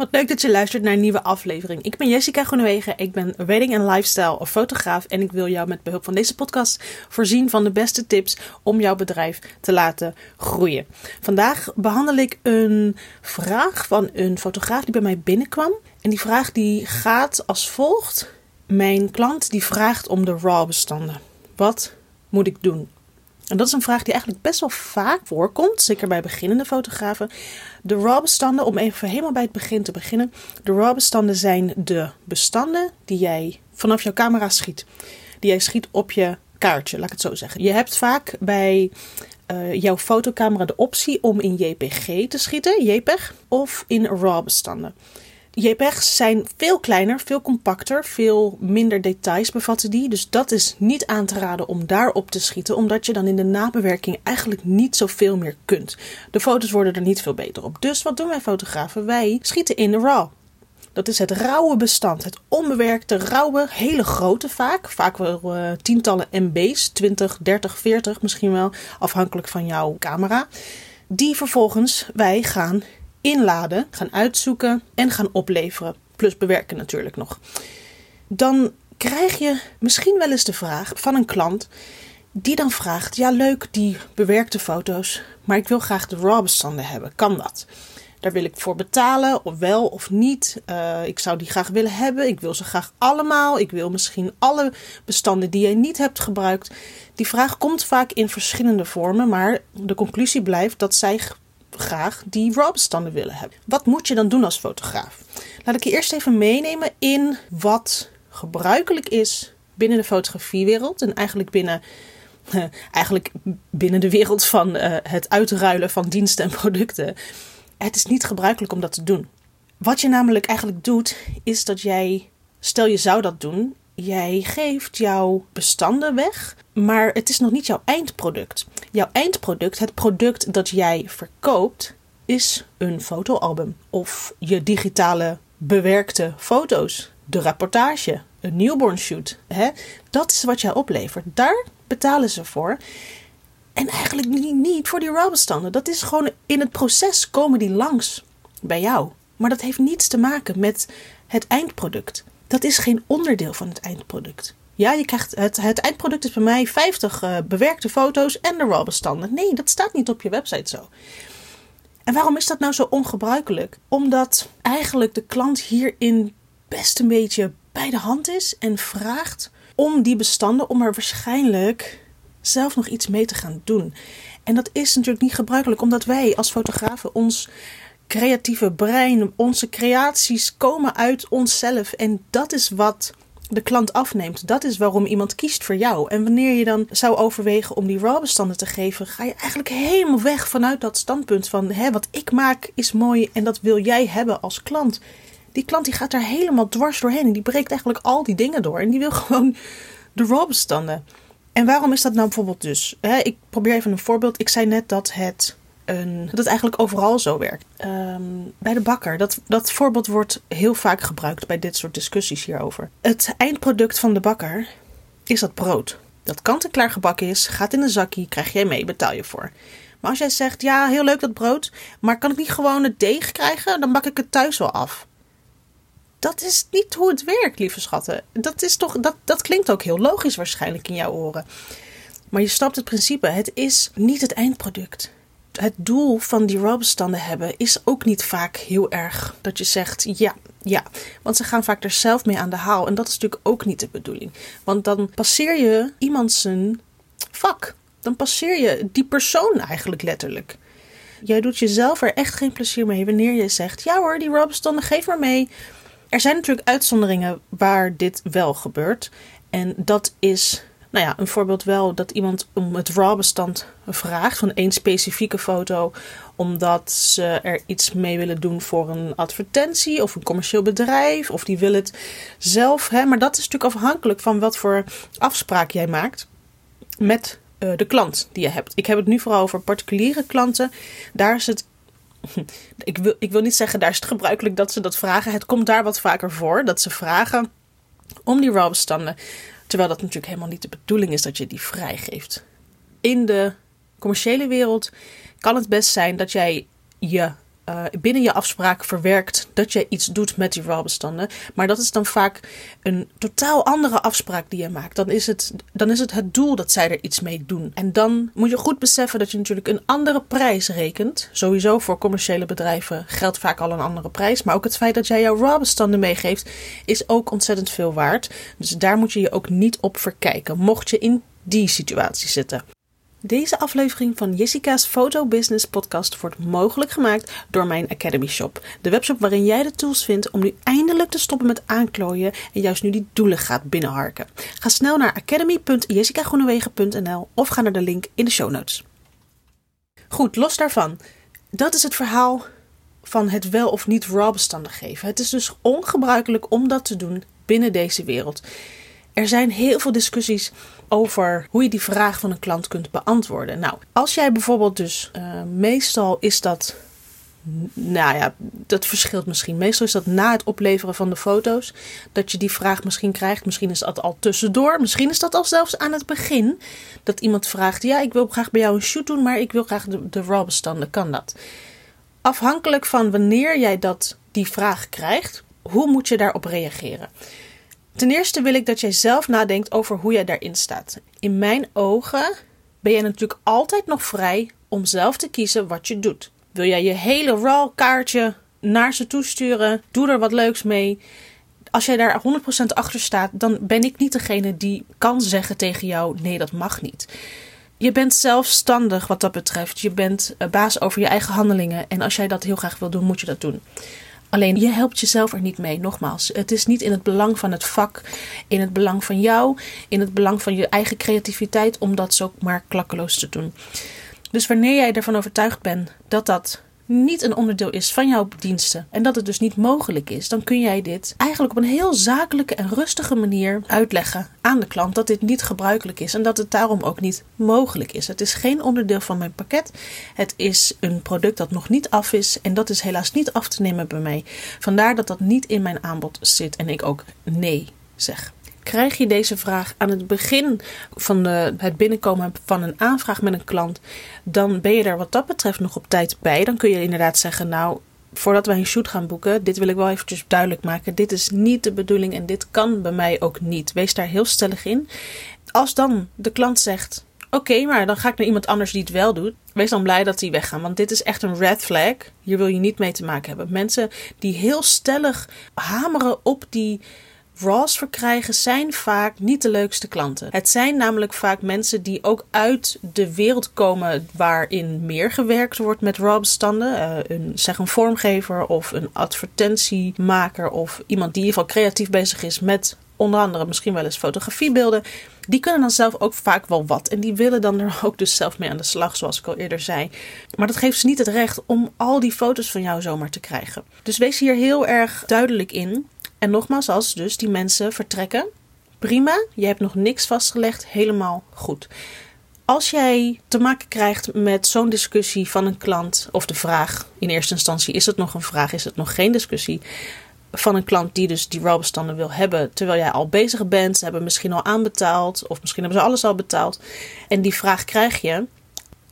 Wat leuk dat je luistert naar een nieuwe aflevering. Ik ben Jessica Groenewegen, ik ben wedding- en lifestyle fotograaf en ik wil jou met behulp van deze podcast voorzien van de beste tips om jouw bedrijf te laten groeien. Vandaag behandel ik een vraag van een fotograaf die bij mij binnenkwam. En die vraag die gaat als volgt. Mijn klant die vraagt om de RAW bestanden. Wat moet ik doen? En dat is een vraag die eigenlijk best wel vaak voorkomt, zeker bij beginnende fotografen. De RAW-bestanden, om even helemaal bij het begin te beginnen. De RAW-bestanden zijn de bestanden die jij vanaf jouw camera schiet. Die jij schiet op je kaartje, laat ik het zo zeggen. Je hebt vaak bij uh, jouw fotocamera de optie om in JPG te schieten, JPEG, of in RAW-bestanden. JPEG's zijn veel kleiner, veel compacter, veel minder details bevatten die. Dus dat is niet aan te raden om daarop te schieten, omdat je dan in de nabewerking eigenlijk niet zoveel meer kunt. De foto's worden er niet veel beter op. Dus wat doen wij fotografen? Wij schieten in de RAW. Dat is het rauwe bestand. Het onbewerkte, rauwe, hele grote vaak. Vaak wel uh, tientallen MB's, 20, 30, 40 misschien wel, afhankelijk van jouw camera. Die vervolgens wij gaan inladen, gaan uitzoeken en gaan opleveren. Plus bewerken natuurlijk nog. Dan krijg je misschien wel eens de vraag van een klant die dan vraagt: Ja, leuk die bewerkte foto's, maar ik wil graag de RAW-bestanden hebben. Kan dat? Daar wil ik voor betalen, of wel of niet. Uh, ik zou die graag willen hebben. Ik wil ze graag allemaal. Ik wil misschien alle bestanden die je niet hebt gebruikt. Die vraag komt vaak in verschillende vormen, maar de conclusie blijft dat zij graag die RAW-bestanden willen hebben. Wat moet je dan doen als fotograaf? Laat ik je eerst even meenemen in wat gebruikelijk is binnen de fotografiewereld en eigenlijk binnen, eigenlijk binnen de wereld van uh, het uitruilen van diensten en producten. Het is niet gebruikelijk om dat te doen. Wat je namelijk eigenlijk doet, is dat jij, stel je zou dat doen, jij geeft jouw bestanden weg, maar het is nog niet jouw eindproduct. Jouw eindproduct, het product dat jij verkoopt, is een fotoalbum of je digitale bewerkte foto's, de rapportage, een newborn shoot. Hè? Dat is wat jij oplevert. Daar betalen ze voor. En eigenlijk niet voor die RAW-bestanden. Dat is gewoon in het proces komen die langs bij jou. Maar dat heeft niets te maken met het eindproduct. Dat is geen onderdeel van het eindproduct. Ja, je krijgt het, het eindproduct is bij mij 50 uh, bewerkte foto's en de RAW bestanden. Nee, dat staat niet op je website zo. En waarom is dat nou zo ongebruikelijk? Omdat eigenlijk de klant hierin best een beetje bij de hand is en vraagt om die bestanden, om er waarschijnlijk zelf nog iets mee te gaan doen. En dat is natuurlijk niet gebruikelijk, omdat wij als fotografen ons creatieve brein, onze creaties komen uit onszelf. En dat is wat de klant afneemt. Dat is waarom iemand kiest voor jou. En wanneer je dan zou overwegen om die RAW-bestanden te geven, ga je eigenlijk helemaal weg vanuit dat standpunt van hè, wat ik maak is mooi en dat wil jij hebben als klant. Die klant die gaat daar helemaal dwars doorheen en die breekt eigenlijk al die dingen door en die wil gewoon de RAW-bestanden. En waarom is dat nou bijvoorbeeld dus? Hè, ik probeer even een voorbeeld. Ik zei net dat het dat het eigenlijk overal zo werkt. Um, bij de bakker. Dat, dat voorbeeld wordt heel vaak gebruikt bij dit soort discussies hierover. Het eindproduct van de bakker is dat brood. Dat kant-en-klaar gebakken is, gaat in een zakje, krijg jij mee, betaal je voor. Maar als jij zegt, ja, heel leuk dat brood, maar kan ik niet gewoon het deeg krijgen? Dan bak ik het thuis wel af. Dat is niet hoe het werkt, lieve schatten. Dat, is toch, dat, dat klinkt ook heel logisch waarschijnlijk in jouw oren. Maar je snapt het principe. Het is niet het eindproduct het doel van die RAW-bestanden hebben is ook niet vaak heel erg dat je zegt ja, ja. Want ze gaan vaak er zelf mee aan de haal. En dat is natuurlijk ook niet de bedoeling. Want dan passeer je iemand zijn vak. Dan passeer je die persoon eigenlijk letterlijk. Jij doet jezelf er echt geen plezier mee wanneer je zegt: Ja hoor, die RAW-bestanden, geef maar mee. Er zijn natuurlijk uitzonderingen waar dit wel gebeurt. En dat is nou ja, een voorbeeld wel dat iemand om het RAW-bestand vraagt van één specifieke foto, omdat ze er iets mee willen doen voor een advertentie of een commercieel bedrijf, of die wil het zelf. Hè? Maar dat is natuurlijk afhankelijk van wat voor afspraak jij maakt met uh, de klant die je hebt. Ik heb het nu vooral over particuliere klanten. Daar is het ik wil, ik wil niet zeggen, daar is het gebruikelijk dat ze dat vragen. Het komt daar wat vaker voor dat ze vragen om die RAW-bestanden. Terwijl dat natuurlijk helemaal niet de bedoeling is dat je die vrijgeeft. In de commerciële wereld kan het best zijn dat jij je uh, binnen je afspraak verwerkt dat je iets doet met die RAW-bestanden. Maar dat is dan vaak een totaal andere afspraak die je maakt. Dan is, het, dan is het het doel dat zij er iets mee doen. En dan moet je goed beseffen dat je natuurlijk een andere prijs rekent. Sowieso voor commerciële bedrijven geldt vaak al een andere prijs. Maar ook het feit dat jij jouw RAW-bestanden meegeeft, is ook ontzettend veel waard. Dus daar moet je je ook niet op verkijken. Mocht je in die situatie zitten. Deze aflevering van Jessica's Photo Business Podcast wordt mogelijk gemaakt door mijn Academy Shop. De webshop waarin jij de tools vindt om nu eindelijk te stoppen met aanklooien en juist nu die doelen gaat binnenharken. Ga snel naar academy.jessicagroenewegen.nl of ga naar de link in de show notes. Goed, los daarvan. Dat is het verhaal van het wel of niet raw bestanden geven. Het is dus ongebruikelijk om dat te doen binnen deze wereld. Er zijn heel veel discussies over hoe je die vraag van een klant kunt beantwoorden. Nou, als jij bijvoorbeeld dus, uh, meestal is dat, nou ja, dat verschilt misschien. Meestal is dat na het opleveren van de foto's dat je die vraag misschien krijgt. Misschien is dat al tussendoor. Misschien is dat al zelfs aan het begin. Dat iemand vraagt, ja, ik wil graag bij jou een shoot doen, maar ik wil graag de, de RAW bestanden. Kan dat? Afhankelijk van wanneer jij dat, die vraag krijgt, hoe moet je daarop reageren? Ten eerste wil ik dat jij zelf nadenkt over hoe jij daarin staat. In mijn ogen ben je natuurlijk altijd nog vrij om zelf te kiezen wat je doet. Wil jij je hele raw kaartje naar ze toesturen? Doe er wat leuks mee. Als jij daar 100% achter staat, dan ben ik niet degene die kan zeggen tegen jou: nee, dat mag niet. Je bent zelfstandig wat dat betreft. Je bent eh, baas over je eigen handelingen. En als jij dat heel graag wil doen, moet je dat doen. Alleen je helpt jezelf er niet mee. Nogmaals, het is niet in het belang van het vak, in het belang van jou, in het belang van je eigen creativiteit om dat zo maar klakkeloos te doen. Dus wanneer jij ervan overtuigd bent dat dat niet een onderdeel is van jouw diensten en dat het dus niet mogelijk is, dan kun jij dit eigenlijk op een heel zakelijke en rustige manier uitleggen aan de klant dat dit niet gebruikelijk is en dat het daarom ook niet mogelijk is. Het is geen onderdeel van mijn pakket. Het is een product dat nog niet af is en dat is helaas niet af te nemen bij mij. Vandaar dat dat niet in mijn aanbod zit en ik ook nee zeg. Krijg je deze vraag aan het begin van het binnenkomen van een aanvraag met een klant, dan ben je er wat dat betreft nog op tijd bij. Dan kun je inderdaad zeggen, nou, voordat wij een shoot gaan boeken, dit wil ik wel eventjes duidelijk maken. Dit is niet de bedoeling en dit kan bij mij ook niet. Wees daar heel stellig in. Als dan de klant zegt, oké, maar dan ga ik naar iemand anders die het wel doet. Wees dan blij dat die weggaan, want dit is echt een red flag. Hier wil je niet mee te maken hebben. Mensen die heel stellig hameren op die Raws verkrijgen zijn vaak niet de leukste klanten. Het zijn namelijk vaak mensen die ook uit de wereld komen waarin meer gewerkt wordt met RAW-bestanden. Uh, een, zeg een vormgever of een advertentiemaker of iemand die in ieder geval creatief bezig is met onder andere misschien wel eens fotografiebeelden. Die kunnen dan zelf ook vaak wel wat. En die willen dan er ook dus zelf mee aan de slag, zoals ik al eerder zei. Maar dat geeft ze niet het recht om al die foto's van jou zomaar te krijgen. Dus wees hier heel erg duidelijk in. En nogmaals, als dus die mensen vertrekken, prima, je hebt nog niks vastgelegd, helemaal goed. Als jij te maken krijgt met zo'n discussie van een klant, of de vraag in eerste instantie: is het nog een vraag, is het nog geen discussie? Van een klant die dus die RAW-bestanden wil hebben, terwijl jij al bezig bent. Ze hebben misschien al aanbetaald, of misschien hebben ze alles al betaald. En die vraag krijg je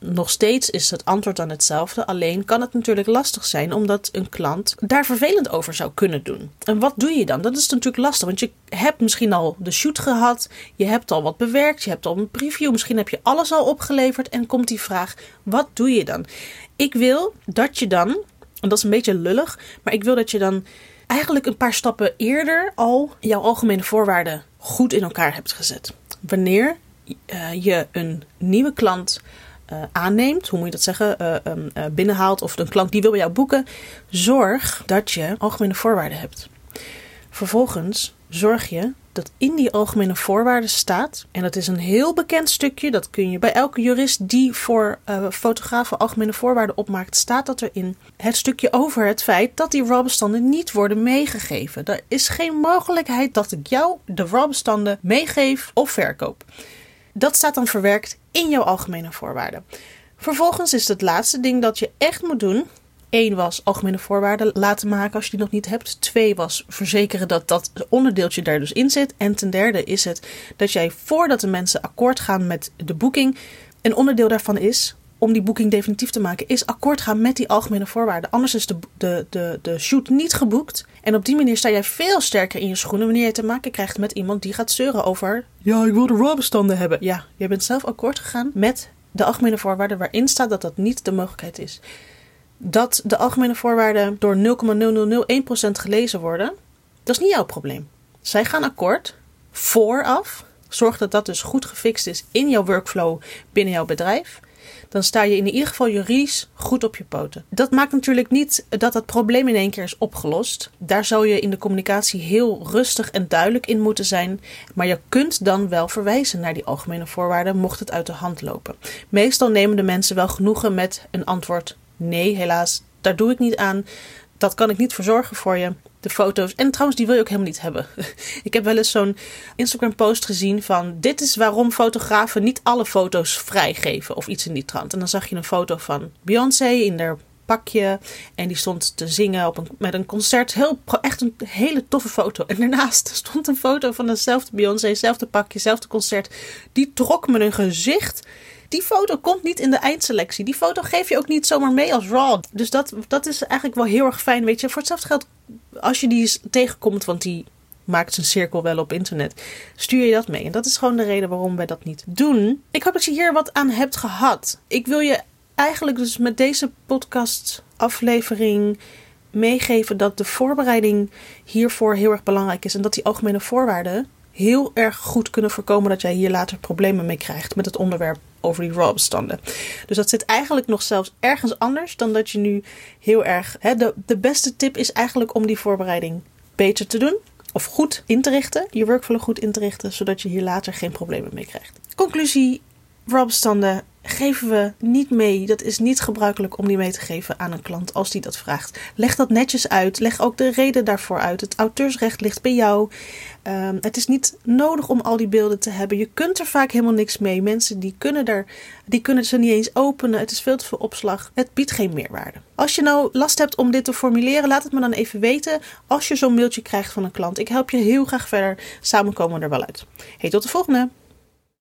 nog steeds is het antwoord dan hetzelfde. Alleen kan het natuurlijk lastig zijn omdat een klant daar vervelend over zou kunnen doen. En wat doe je dan? Dat is natuurlijk lastig, want je hebt misschien al de shoot gehad, je hebt al wat bewerkt, je hebt al een preview, misschien heb je alles al opgeleverd en komt die vraag: wat doe je dan? Ik wil dat je dan, en dat is een beetje lullig, maar ik wil dat je dan eigenlijk een paar stappen eerder al jouw algemene voorwaarden goed in elkaar hebt gezet. Wanneer uh, je een nieuwe klant uh, aanneemt, hoe moet je dat zeggen, uh, binnenhaalt of een klant die wil bij jou boeken, zorg dat je algemene voorwaarden hebt. Vervolgens zorg je dat in die algemene voorwaarden staat, en dat is een heel bekend stukje, dat kun je bij elke jurist die voor fotografen algemene voorwaarden opmaakt, staat dat erin. Het stukje over het feit dat die RAW-bestanden niet worden meegegeven. Er is geen mogelijkheid dat ik jou de RAW-bestanden meegeef of verkoop. Dat staat dan verwerkt in jouw algemene voorwaarden. Vervolgens is het laatste ding dat je echt moet doen. Eén was algemene voorwaarden laten maken als je die nog niet hebt. Twee was verzekeren dat dat onderdeeltje daar dus in zit. En ten derde is het dat jij voordat de mensen akkoord gaan met de boeking, een onderdeel daarvan is om die boeking definitief te maken, is akkoord gaan met die algemene voorwaarden. Anders is de, de, de, de shoot niet geboekt. En op die manier sta jij veel sterker in je schoenen wanneer je te maken krijgt met iemand die gaat zeuren over. Ja, ik wil de RAW-bestanden hebben. Ja, jij bent zelf akkoord gegaan met de algemene voorwaarden waarin staat dat dat niet de mogelijkheid is. Dat de algemene voorwaarden door 0,0001% gelezen worden, dat is niet jouw probleem. Zij gaan akkoord vooraf. Zorg dat dat dus goed gefixt is in jouw workflow binnen jouw bedrijf dan sta je in ieder geval juridisch goed op je poten. Dat maakt natuurlijk niet dat het probleem in één keer is opgelost. Daar zou je in de communicatie heel rustig en duidelijk in moeten zijn. Maar je kunt dan wel verwijzen naar die algemene voorwaarden, mocht het uit de hand lopen. Meestal nemen de mensen wel genoegen met een antwoord: nee, helaas, daar doe ik niet aan. Dat kan ik niet verzorgen voor je de foto's. En trouwens, die wil je ook helemaal niet hebben. ik heb wel eens zo'n Instagram-post gezien van: Dit is waarom fotografen niet alle foto's vrijgeven. Of iets in die trant. En dan zag je een foto van Beyoncé in haar pakje. En die stond te zingen op een, met een concert. Heel, echt een hele toffe foto. En daarnaast stond een foto van dezelfde Beyoncé, hetzelfde pakje, hetzelfde concert. Die trok me een gezicht. Die foto komt niet in de eindselectie. Die foto geef je ook niet zomaar mee als raw. Dus dat, dat is eigenlijk wel heel erg fijn. Weet je, voor hetzelfde geld, als je die tegenkomt, want die maakt zijn cirkel wel op internet, stuur je dat mee. En dat is gewoon de reden waarom wij dat niet doen. Ik hoop dat je hier wat aan hebt gehad. Ik wil je eigenlijk dus met deze podcast aflevering meegeven dat de voorbereiding hiervoor heel erg belangrijk is. En dat die algemene voorwaarden heel erg goed kunnen voorkomen dat jij hier later problemen mee krijgt met het onderwerp over die RAW-bestanden. Dus dat zit eigenlijk nog zelfs ergens anders dan dat je nu heel erg. Hè, de, de beste tip is eigenlijk om die voorbereiding beter te doen. Of goed in te richten, je workflow goed in te richten, zodat je hier later geen problemen mee krijgt. Conclusie: RAW-bestanden geven we niet mee. Dat is niet gebruikelijk om die mee te geven aan een klant als die dat vraagt. Leg dat netjes uit. Leg ook de reden daarvoor uit. Het auteursrecht ligt bij jou. Ehm, het is niet nodig om al die beelden te hebben. Je kunt er vaak helemaal niks mee. Mensen die kunnen, er, die kunnen ze niet eens openen. Het is veel te veel opslag. Het biedt geen meerwaarde. Als je nou last hebt om dit te formuleren, laat het me dan even weten als je zo'n mailtje krijgt van een klant. Ik help je heel graag verder. Samen komen we er wel uit. Hey, tot de volgende!